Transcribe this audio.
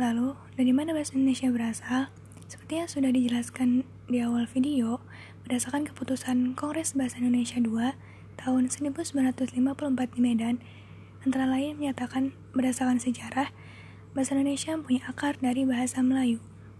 Lalu, dari mana bahasa Indonesia berasal? Seperti yang sudah dijelaskan di awal video, berdasarkan keputusan Kongres Bahasa Indonesia II tahun 1954 di Medan, antara lain menyatakan berdasarkan sejarah, bahasa Indonesia mempunyai akar dari bahasa Melayu.